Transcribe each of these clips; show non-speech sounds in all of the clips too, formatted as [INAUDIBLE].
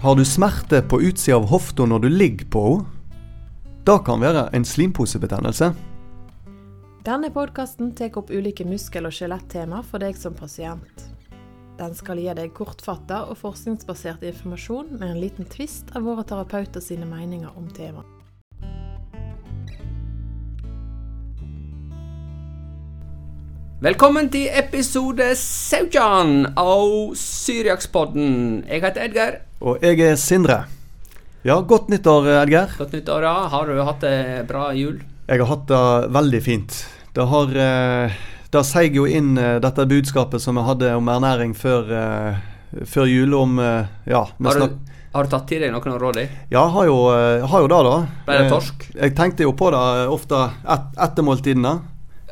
Har du smerte på utsida av hofta når du ligger på henne? Det kan være en slimposebetennelse. Denne podkasten tar opp ulike muskel- og skjelettema for deg som pasient. Den skal gi deg kortfatta og forskningsbasert informasjon med en liten tvist av våre terapeuter sine meninger om temaet. Velkommen til episode 17 av Syriakspodden. Jeg heter Edgar. Og jeg er Sindre. Ja, godt nyttår, Edgar. Godt nyttår. ja. Har du hatt det bra jul? Jeg har hatt det veldig fint. Det har eh, Det seig jo inn eh, dette budskapet som jeg hadde om ernæring før, eh, før jul, om Ja. Har du, har du tatt til deg noen råd i? Ja, jeg har jo, har jo det, da. Ble det torsk? torsk? Jeg tenkte jo på det ofte et, etter måltidene.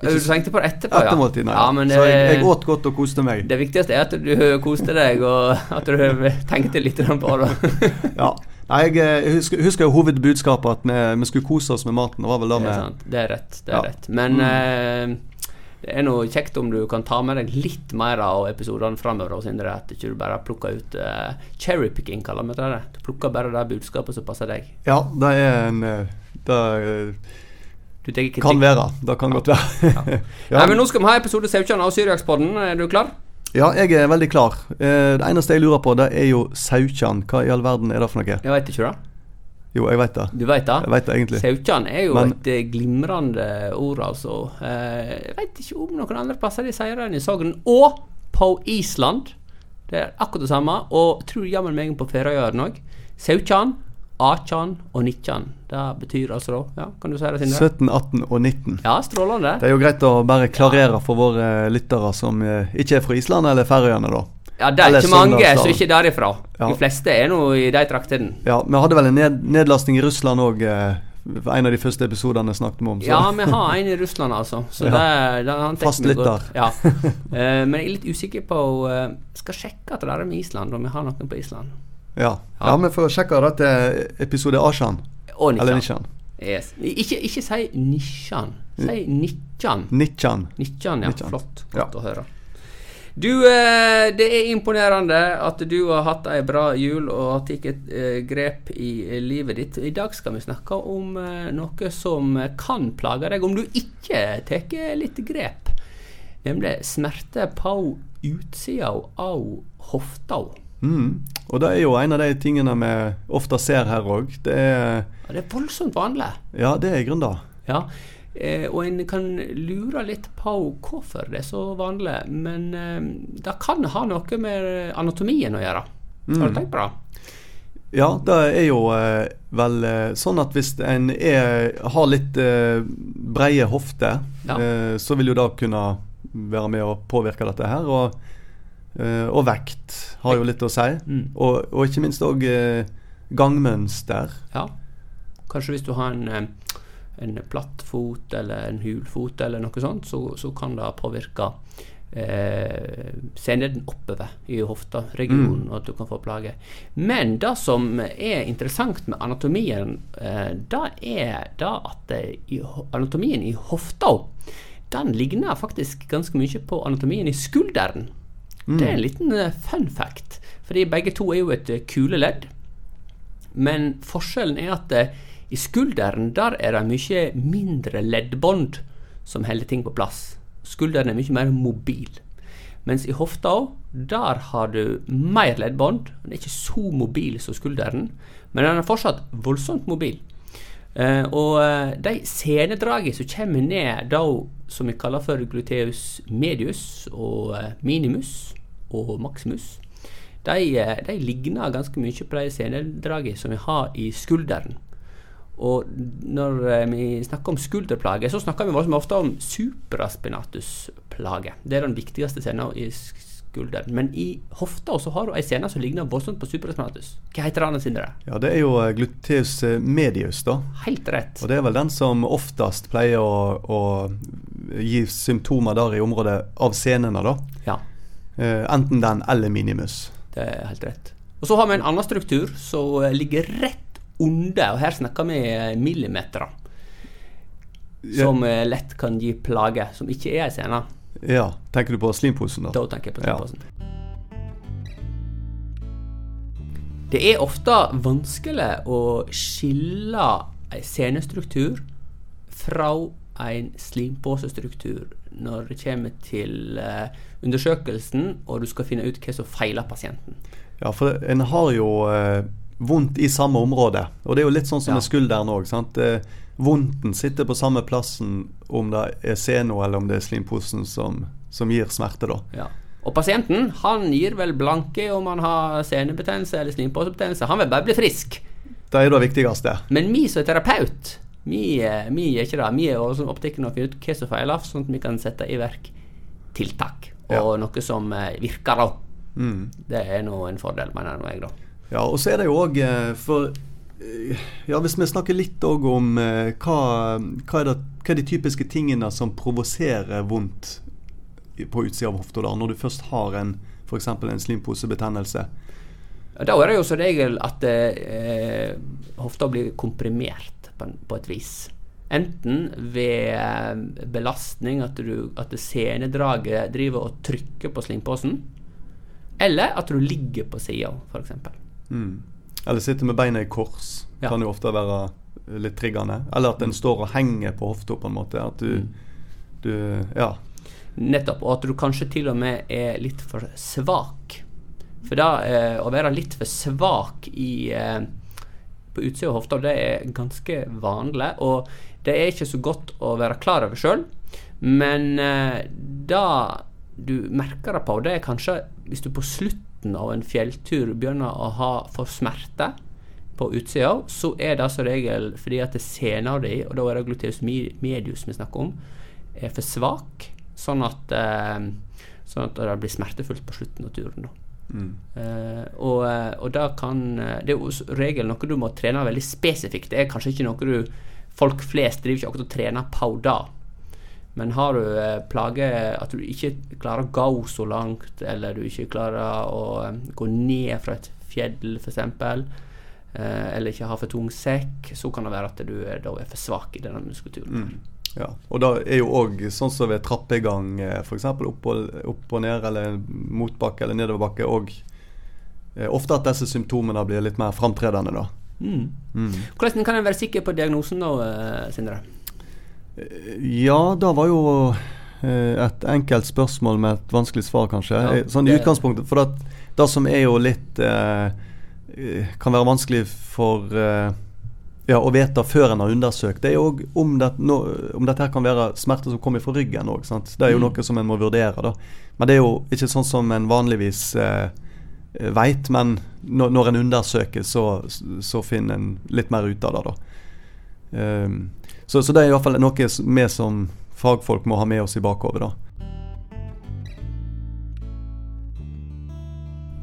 Du tenkte på det etterpå, ja? Etter ja men det, Så jeg, jeg åt godt og koste meg. det viktigste er at du [LAUGHS] koste deg, og at du [LAUGHS] tenkte litt på det. [LAUGHS] Ja. Nei, jeg, eh, husker, husker jo hovedbudskapet, at vi, vi skulle kose oss med maten. Det var vel det Det er med sant. Det er rett. Det er Ja. rett. Men Mm. eh, det er noe kjekt om du kan ta med deg litt mer av episodene framover, Sindre. At ikke du bare plukker ut uh, cherrypicking, kaller vi det. Du plukker bare det budskapet som passer deg. Ja, det er en eh, Det eh, kritikk. Kan være. Det kan godt være. [LAUGHS] Nei, men Nå skal vi ha episode 17 av Syriakspodden. Er du klar? Ja, jeg er veldig klar. Eh, Det eneste jeg lurer på, det er jo Saukjan. Hva i all verden er det for noe? Jeg veit ikke, da. Jo, jeg veit det. Du veit det? Jeg vet det egentlig. Saukjan er jo Men- et eh, glimrende ord, altså. Eh, jeg veit ikke om noen andre plasser de sier det enn i Sogn. Og på Island. Det er akkurat det samme. Og tror jammen meg på Færøyene òg. Saukjan, Akjan og Nittjan. Det betyr altså da Ja, kan du si det, Sindre? 17, 18 og 19. Ja, strålende. Det er jo greit å bare klarere for våre lyttere som eh, ikke er fra Island eller Færøyene, da. Ja, det er Eller ikke mange som ikke er derifra. Ja. De fleste er nå i de traktene. Ja, Vi hadde vel en ned nedlasting i Russland òg, eh, en av de første episodene snakket vi om. Så. Ja, vi har en i Russland, altså. Så Ja. det, det, han Fast litt der. Ja. Uh, [LAUGHS] men jeg er litt usikker på uh, Skal sjekke at det er med Island, om vi har noen på Island. Ja. ja, vi får sjekke dette episode Ashan. Og Eller Nishan. Yes. Ikke, ikke si Nishan. Si Nitjan. Nitjan. Nitjan, ja. Nitjan. Flott. Ja. Godt å høre. Du, eh, det er imponerende at du har hatt ei bra jul og har tatt et eh, grep i eh, livet ditt. I dag skal vi snakke om noe som kan plage deg om du ikke tar litt grep. Nemlig smerte på utsida av hofta. Mm. Og det er jo en av de tingene vi ofte ser her òg. Det Ja, det er voldsomt vanlig. Ja, det er i grunnen det. Ja, eh, og en kan lure litt på hvorfor det er så vanlig, men eh, det kan ha noe med anatomien å gjøre. Har du tenkt på det? Ja, det er jo eh, vel eh, sånn at hvis en er, har litt eh, breie hofter, Ja. eh, så vil jo det kunne være med å påvirke dette her. Og, og vekt har jo litt å si. Mm. Og, og ikke minst òg eh, gangmønster. Ja. Kanskje hvis du har en, eh, en platt fot eller en hul fot eller noe sånt, så, så kan det påvirke eh, seneden oppover i hofta-regionen, og at du kan få plager. Men det som er interessant med anatomien, eh, det er det at eh, i, anatomien i hofta den ligner faktisk ganske mye på anatomien i skulderen. Det er en liten eh, fun fact, fordi begge to er jo et kule kuleledd. Men forskjellen er at eh, i skulderen der er det mye mindre leddbånd som holder ting på plass. Skulderen er mye mer mobil. Mens i hofta, der har du mer leddbånd. Den er ikke så mobil som skulderen, men den er fortsatt voldsomt mobil. Eh, og eh, de senedragene som kommer ned da, som vi kaller for gluteus medius og eh, minimus og maximus, de, eh, de ligner ganske mye på de senedragene som vi har i skulderen. Og når eh, vi snakker om skulderplage, så snakker vi ofte om supraspinatusplage. Det er den viktigste scenen i skulderen. Men i hofta også har du ei scene som ligner voldsomt på supraspinatus. Hva heter den, Sindre? Ja, det er jo eh, gluteus medius, da. Helt rett. Og det er vel den som oftest pleier å, å gi symptomer der i området av senene, da. Ja. Eh, enten den eller minimus. Det er helt rett. Og så har vi en annen struktur som eh, ligger rett under, og her snakker vi eh, millimeter. Som ja. lett kan gi plage, som ikke er ei scene. Ja, tenker du på slimposen, da? Da tenker jeg på Ja. slimposen. Det er ofte vanskelig å skille scenestruktur senestruktur fra en slimposestruktur når det kommer til uh, undersøkelsen og du skal finne ut hva som feiler pasienten. Ja, for en har jo uh, vondt i samme område. Og det er jo litt sånn som Ja. med skulderen òg. Uh, vondten sitter på samme plassen om det er seno eller om det er slimposen som, som gir smerte, da. Ja. Og pasienten han gir vel blanke om han har senebetennelse eller slimposebetennelse. Han vil bare bli frisk. Det er det viktigste. Men vi som er terapeut, vi, eh, vi er ikke det. Vi er også opptatt av å finne ut hva som feiler, sånn at vi kan sette i verk tiltak. Og Ja. noe som eh, virker, da. Mm. Det er nå en fordel, mener jeg, da. Ja, og så er det jo òg For eh, ja, hvis vi snakker litt òg om eh, hva, hva, er det, hva er de typiske tingene som provoserer vondt på utsida av hofta da, når du først har en f.eks. en slimposebetennelse. Da er det jo som regel at eh, hofta blir komprimert på, en- på et vis. Enten ved belastning, at, du, at senedraget driver og trykker på slimposen. Eller at du ligger på sida, f.eks. Mm. Eller sitter med beina i kors. Ja. Kan jo ofte være litt triggende. Eller at en står og henger på hofta på en måte. At du, Mm. du Ja. Nettopp. Og at du kanskje til og med er litt for svak. For da eh, å være litt for svak i eh, på utsida av hofta, det er ganske vanlig. Og det er ikke så godt å være klar over sjøl. Men eh, da du merker det på, det er kanskje hvis du på slutten av en fjelltur begynner å ha for smerte på utsida, så er det som regel fordi at sena di, og da er det gluteus medius vi snakker om, er for svak, sånn at, eh, sånn at det blir smertefullt på slutten av turen. da. Mm. Eh, og, eh, og da kan eh, Det er jo regel noe du må trene veldig spesifikt. Det er kanskje ikke noe du Folk flest driver ikke akkurat og trener på da. Men har du eh, plager at du ikke klarer å gå så langt, eller du ikke klarer å gå ned fra et fjell f.eks., eh, eller ikke har for tung sekk, så kan det være at du da er for svak i denne muskulaturen. Mm. Ja, og da er jo òg sånn som ved trappegang, f.eks. Opp, og- opp og ned, eller motbakke eller nedoverbakke, og eh, ofte at disse symptomene blir litt mer framtredende, da. Mm. Mm. Hvordan kan en være sikker på diagnosen da, eh, Sindre? Ja, det var jo eh, et enkelt spørsmål med et vanskelig svar, kanskje. Ja, Eh, sånn i utgangspunktet. For det, det som er jo litt eh, eh, Kan være vanskelig for eh, ja, å vite før en har undersøkt, det er jo om, det, om dette her kan være smerter som kommer fra ryggen òg. Det er jo Mm. noe som en må vurdere, da. Men det er jo ikke sånn som en vanligvis eh, veit, men når, når en undersøker, så, så finner en litt mer ut av det, da. Um, så, så det er i hvert fall noe vi som fagfolk må ha med oss i bakhodet, da.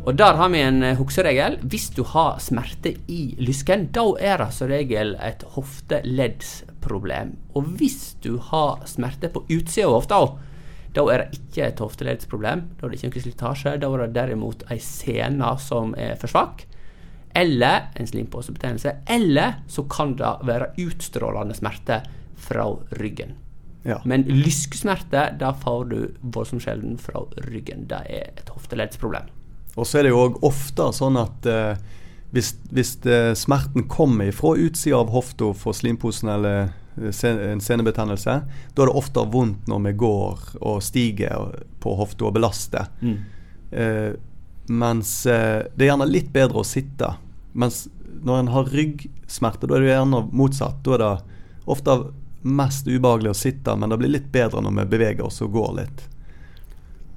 Og der har vi en eh, hukseregel. Hvis du har smerte i lysken, da er det som regel et hofteleddsproblem. Og hvis du har smerte på utsida av hofta, da er det ikke et hofteleddsproblem. Da er det ikke noe slitasje. Da er det derimot ei sene som er for svak. Eller en slimposebetennelse. Eller så kan det være utstrålende smerte fra ryggen. Ja. Men lyskesmerte, da får du voldsomt sjelden fra ryggen. Det er et hofteleddsproblem. Og så er det jo òg ofte sånn at eh, hvis, hvis det, smerten kommer fra utsida av hofta for slimposen eller eh, sen en senebetennelse, da er det ofte vondt når vi går og stiger på hofta og belaster. Eh, mens eh, det er gjerne litt bedre å sitte. Mens når en har ryggsmerter, da er det gjerne motsatt. Da er det ofte mest ubehagelig å sitte, men det blir litt bedre når vi beveger oss og går litt.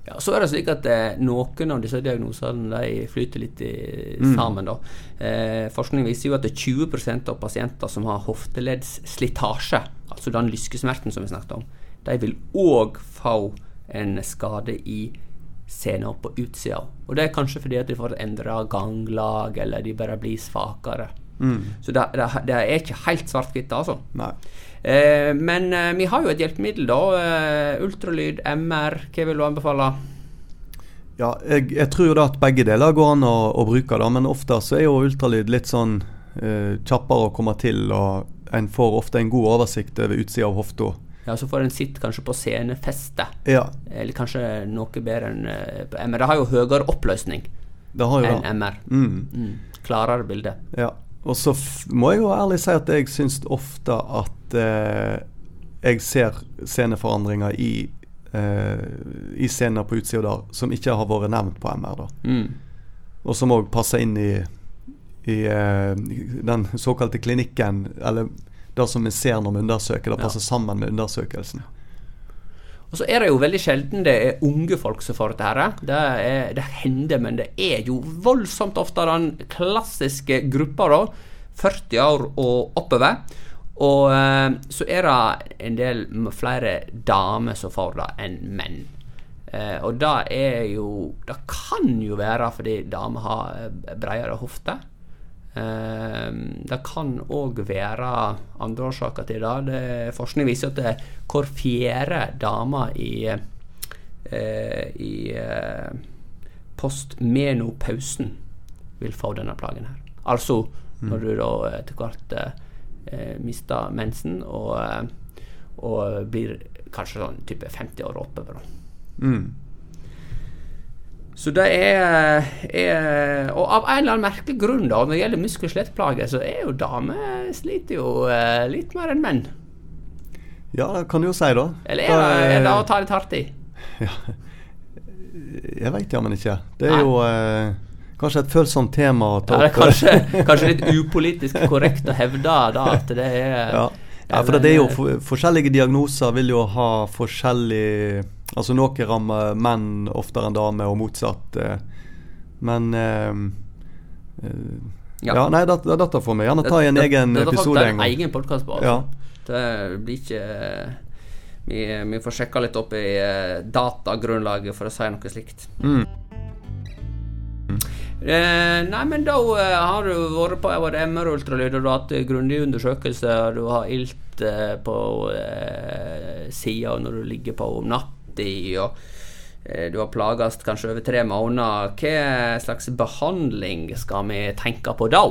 Ja, så er det slik at eh, noen av disse diagnosene de flyter litt i, Mm. sammen. Da. Eh, forskning viser jo at det er 20% av pasienter som har hofteleddslitasje, altså den lyskesmerten som vi snakket om, de vil òg få en skade i sena på utsida. Og det er kanskje fordi at de får endra ganglag, eller de bare blir svakere. Mm. Så det, det, det er ikke helt svart-hvitt, altså. Nei. Eh, men eh, vi har jo et hjelpemiddel, da. Eh, ultralyd, MR. Hva vil du anbefale? Ja, jeg, jeg tror jo da at begge deler går an å, å bruke, da, men ofte så er jo ultralyd litt sånn eh, kjappere å komme til, og en får ofte en god oversikt over utsida av hofta. Ja, Så får en sitt kanskje på scenefestet. Ja. Eller kanskje noe bedre enn MR. Det har jo høyere oppløsning. Det har enn. MR. Mm. Mm. Klarere bilde. Ja. Og så må jeg jo ærlig si at jeg syns ofte at eh, jeg ser sceneforandringer i eh, i scener på utsida der som ikke har vært nevnt på MR. da Mm. Og som òg passer inn i, i eh, den såkalte klinikken, eller det som vi ser når vi undersøker. Det Ja. passer sammen med undersøkelsen. Og så er det jo veldig sjelden det er unge folk som får dette her. Det, er, det hender, men det er jo voldsomt ofte den klassiske gruppa, da. 40 år og oppover. Og eh, så er det en del flere damer som får det, enn menn. Eh, og det er jo Det kan jo være fordi damer har eh, bredere hofter. Eh, det kan òg være andre årsaker til det. det. Forskning viser at det, hver fjerde dame i, eh, i eh, postmenopausen vil få denne plagen her. Altså når du da etter hvert mister mensen og, og blir kanskje sånn type 50 år oppover. da. Mm. Så det er, er Og av en eller annen merkelig grunn, da, når det gjelder muskel- og skjelettplager, så er jo damer sliter jo eh, litt mer enn menn. Ja, det kan du jo si, da. Eller er det, er det å ta litt hardt i? [LAUGHS] Ja. Jeg veit jammen ikke. Det er Nei. jo eh, kanskje et følsomt tema å ta Ja, opp. kanskje, [LAUGHS] kanskje litt upolitisk korrekt å hevde da at det er Ja. ja, for det er jo for, forskjellige diagnoser vil jo ha forskjellig Altså noe rammer menn oftere enn damer, og motsatt. eh. Men eh, eh, Ja. ja. nei, dette, dette får vi gjerne ta i en egen det, det, vi episode ta en en egen podkast på. Ja. Altså. Det blir ikke vi, vi får sjekka litt opp i datagrunnlaget for å si noe slikt. Mm. Eh, nei, men da eh, har du vært på var MR-ultralyd, og du har hatt grundige undersøkelser, du har ilt eh, på eh, sida når du ligger på om natta, og eh, du har plagast kanskje over tre måneder. Hva slags behandling skal vi tenke på da?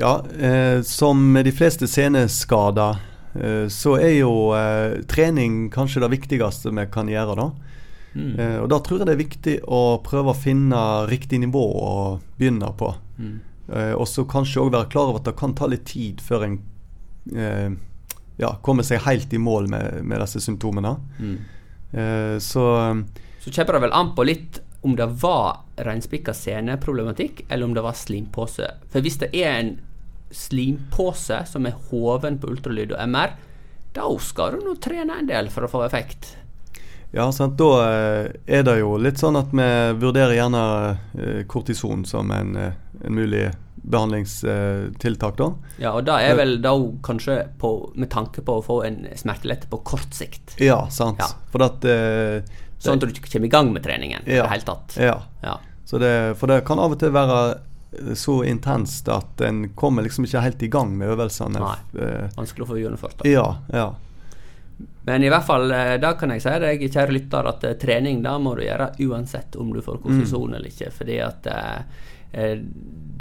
Ja, eh, som med de fleste seneskader, eh, så er jo eh, trening kanskje det viktigste vi kan gjøre, da. Mm. Eh, og da tror jeg det er viktig å prøve å finne riktig nivå å begynne på. Mm. Eh, og så kanskje òg være klar over at det kan ta litt tid før en eh, ja, kommer seg helt i mål med, med disse symptomene. Mm. Eh, så Så kommer det vel an på litt om det var reinspikka seneproblematikk, eller om det var slimpose. For hvis det er en slimpose som er hoven på ultralyd og MR, da skal du nå trene en del for å få effekt. ja, sant, da eh, er det jo litt sånn at vi vurderer gjerne eh, kortison som en, en mulig behandlingstiltak, da. Ja, og da er vel da kanskje på, med tanke på å få en smertelette på kort sikt. Ja, sant. Ja. For at eh, Sånn at du ikke kommer i gang med treningen i Ja. det hele tatt. Ja. Ja. Så det, for det kan av og til være eh, så intenst at en kommer liksom ikke helt i gang med øvelsene. Nei. Eh, Vanskelig å få gjennomført. ja, ja. Men i hvert fall, eh, da kan jeg si deg, kjære lytter, at eh, trening da må du gjøre uansett om du får kortison eller ikke. Fordi at eh, eh,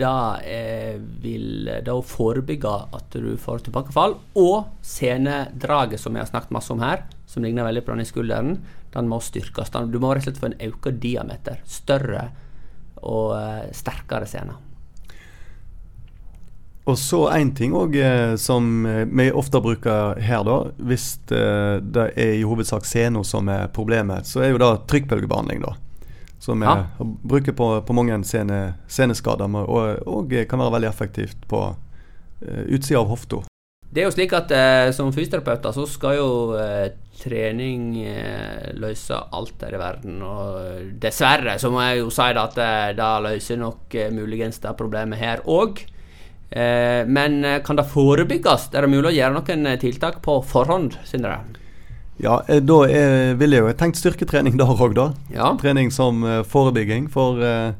da eh, vil da forebygge at du får tilbakefall. Og senedraget, som vi har snakket masse om her, som ligner veldig på den i skulderen, den må styrkes. Du må rett og slett få en økt diameter. Større og eh, sterkere sener. Og så en ting òg som vi ofte bruker her, da. Hvis det er i hovedsak seno som er problemet, så er jo det trykkbølgebehandling, da. Som Ja. bruker på, på mange scene, seneskader, men- og, og kan være veldig effektivt på uh, utsida av hofta. Det er jo slik at eh, som fysioterapeuter så skal jo eh, trening eh, løse alt her i verden. Og dessverre så må jeg jo si det at eh, det løser nok eh, muligens det problemet her òg. Eh, men eh, kan det forebygges? Er det mulig å gjøre noen eh, tiltak på forhånd, Sindre? Ja, eh, da er, ville jeg jo tenkt styrketrening der òg, da. Ja. Trening som eh, forebygging. For eh,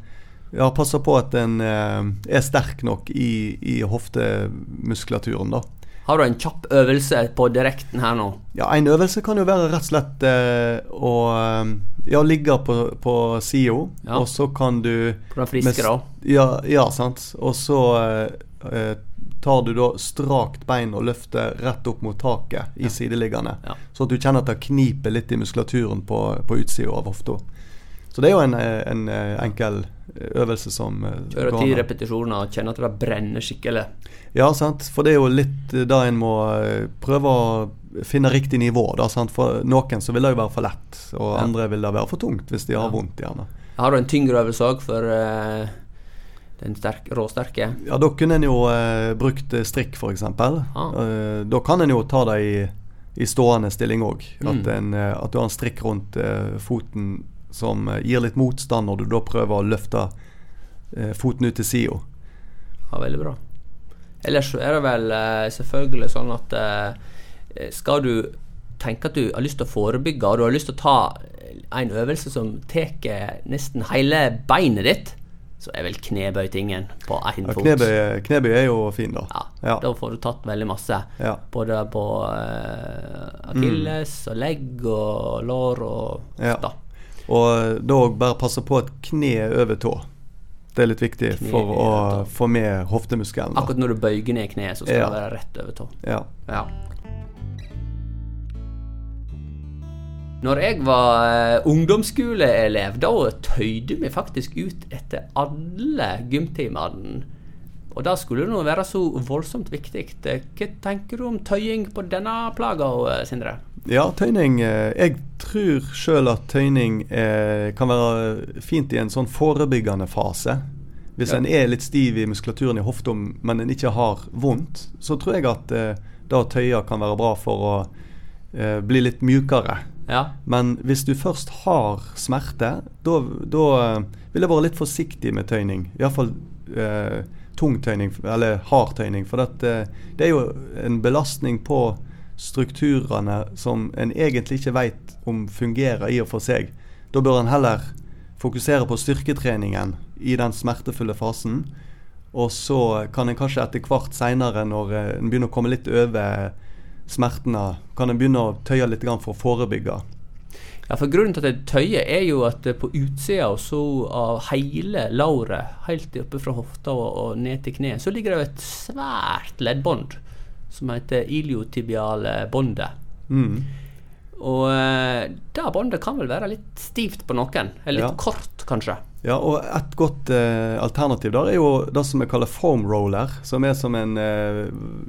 ja, passe på at en eh, er sterk nok i, i hoftemuskulaturen, da. Har du en kjapp øvelse på direkten her nå? Ja, En øvelse kan jo være rett og slett eh, å eh, ja, ligge på, på sida, Ja. og så kan du På den friske, da? Ja, ja sant. Og så eh, eh, tar du da strakt bein og løfter rett opp mot taket i sideliggende. Ja. Så at du kjenner at det kniper litt i muskulaturen på, på utsida av hofta. Så det er jo en, eh, en eh, enkel øvelse som eh, Kjøre ti repetisjoner og kjenne at det brenner skikkelig. Ja, sant. For det er jo litt eh, da en må eh, prøve å finne riktig nivå. Da, sant? For noen så vil det jo være for lett, og Ja. andre vil det være for tungt hvis de har Ja. vondt. gjerne. Har du en tyngre øvelse òg for uh, den sterk, råsterke? Ja, Da kunne en jo uh, brukt eh, strikk, f.eks. Ah. Uh, da kan en jo ta det i, i stående stilling òg. At, Mm. eh, at du har en strikk rundt eh, foten som eh, gir litt motstand når du da prøver å løfte eh, foten ut til sida. Ja, veldig bra. Ellers så er det vel eh, selvfølgelig sånn at skal du tenke at du har lyst til å forebygge, og du har lyst til å ta en øvelse som tar nesten hele beinet ditt, så er vel knebøy tingen på én Ja, fot. knebøy, knebøy er jo fin, da. Ja, Ja. Da får du tatt veldig masse. Ja. Både på uh, akilles og legg og lår og Ja. hofta. Og da bare passe på et kne over tå. Det er litt viktig Kne for å få med hoftemuskelen. Da. Akkurat når du bøyer ned kneet, så skal Ja. det være rett over tå. Ja. Når jeg var eh, ungdomsskoleelev, da tøyde vi faktisk ut etter alle gymtimene. Og det skulle nå være så voldsomt viktig. Eh, Hva tenker du om tøying på denne plaga, eh, Sindre? ja, tøyning Jeg tror sjøl at tøyning kan være fint i en sånn forebyggende fase. Hvis Ja. en er litt stiv i muskulaturen i hofta, men en ikke har vondt, så tror jeg at det å tøye kan være bra for å bli litt mjukere. Ja. Men hvis du først har smerte, da eh, vil jeg være litt forsiktig med tøyning. Iallfall eh, tung tøyning, eller hard tøyning. For at, eh, det er jo en belastning på strukturene som en egentlig ikke veit om fungerer i og for seg. Da bør en heller fokusere på styrketreningen i den smertefulle fasen. Og så kan en kanskje etter hvert seinere, når eh, en begynner å komme litt over smertene, kan en begynne å tøye litt for å forebygge. Ja, for Grunnen til at jeg tøyer, er jo at eh, på utsida av hele låret, helt oppe fra hofta og ned til kneet, så ligger det jo et svært leddbånd som heter iliotibiale båndet. Mm. Og eh, det båndet kan vel være litt stivt på noen. Eller litt Ja. kort, kanskje. Ja, og et godt eh, alternativ der er jo det som vi kaller foam roller, som er som en, eh,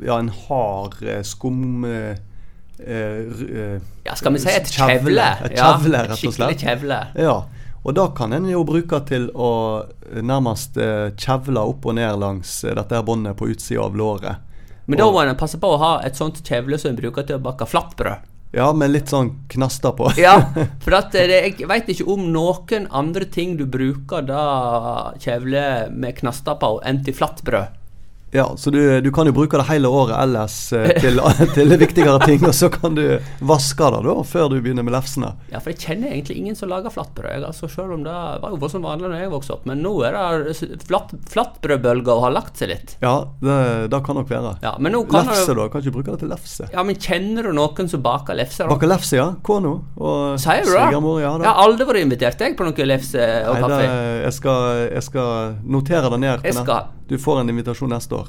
ja, en hard eh, skum... Eh, eh, Ja, skal vi si et Kjevle. kjevle? Et Ja, kjevle, rett og Skikkelig slett. kjevle. ja, og da kan en jo bruke til å nærmest kjevle opp og ned langs dette her båndet på utsida av låret. Men da må en passe på å ha et sånt kjevle som en bruker til å bake flatbrød. Ja, med litt sånn knaster på. Ja, [LAUGHS] for at eh, det, jeg veit ikke om noen andre ting du bruker da kjevle med knaster på enn til flatbrød. Ja, så du, du kan jo bruke det hele året ellers eh, [LAUGHS] til, til viktigere ting, og så kan du vaske det da, før du begynner med lefsene. Ja, for jeg kjenner egentlig ingen som lager flatbrød. Altså, selv om det var jo voldsomt vanlig da jeg vokste opp. Men nå er det flatt, flatbrødbølga og har lagt seg litt. Ja, det, det kan nok være. Ja, men nå kan Lefse, du, da? Kan ikke bruke det til lefse. ja, men kjenner du noen som baker lefse? da? Baker lefse, ja. Kona og svigermor. Ja, Jeg har aldri vært invitert jeg på noe lefse og Nei, kaffe. det, jeg, skal, jeg skal notere det ned. Du får en invitasjon neste år.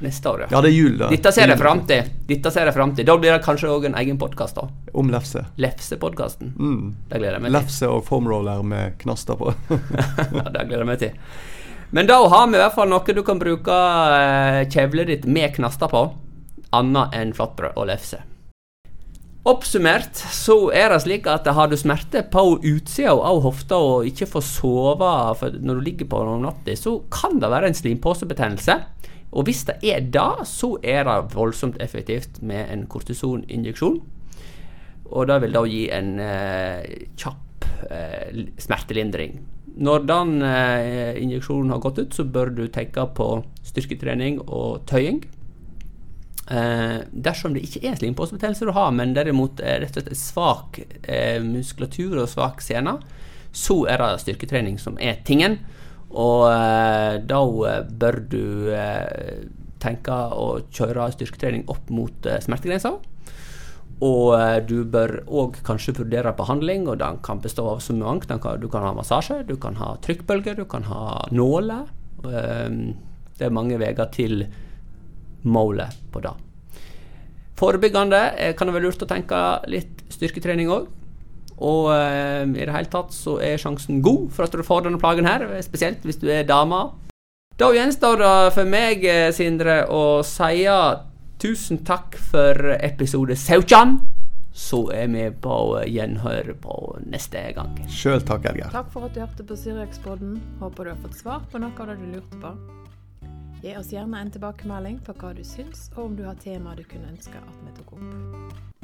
Neste år, Ja, ja det er jul, da. Dette ser er jeg fram til. Dette ser jeg fram til. Da blir det kanskje òg en egen podkast, da. Om lefse. Lefsepodkasten. Mm. Det gleder jeg meg til. Lefse og foamroller med knaster på. [LAUGHS] ja, det gleder jeg meg til. Men da har vi i hvert fall noe du kan bruke eh, kjevlet ditt med knaster på, annet enn flatbrød og lefse. Oppsummert så er det slik at har du smerte på utsida av hofta og ikke får sove når du ligger på om natta, så kan det være en slimposebetennelse. Og hvis det er det, så er det voldsomt effektivt med en kortisoninjeksjon. Og det vil da gi en eh, kjapp eh, smertelindring. Når den eh, injeksjonen har gått ut, så bør du tenke på styrketrening og tøying. Eh, dersom det ikke er slimposebetennelse du har, men derimot er rett og slett svak eh, muskulatur og svak sene, så er det styrketrening som er tingen. Og eh, da eh, bør du eh, tenke å kjøre styrketrening opp mot smertegrensa. Og du bør òg kanskje vurdere behandling, og den kan bestå av så mangt. Den Du kan ha massasje, du kan ha trykkbølger, du kan ha nåler. Eh, Det er mange veier til målet på det. Forebyggende kan det være lurt å tenke litt styrketrening òg. Og eh, i det hele tatt så er sjansen god for at du får denne plagen her, spesielt hvis du er dame. Da gjenstår det for meg, eh, Sindre, å si tusen takk for episode 17. Så er vi på gjenhør på neste gang. Sjøl takk, Edgar. Takk for at du hørte på Syriakspodden. Håper du har fått svar på noe av det du lurte på. Gi oss gjerne en tilbakemelding på hva du syns, og om du har temaer du kunne ønske at vi tok opp.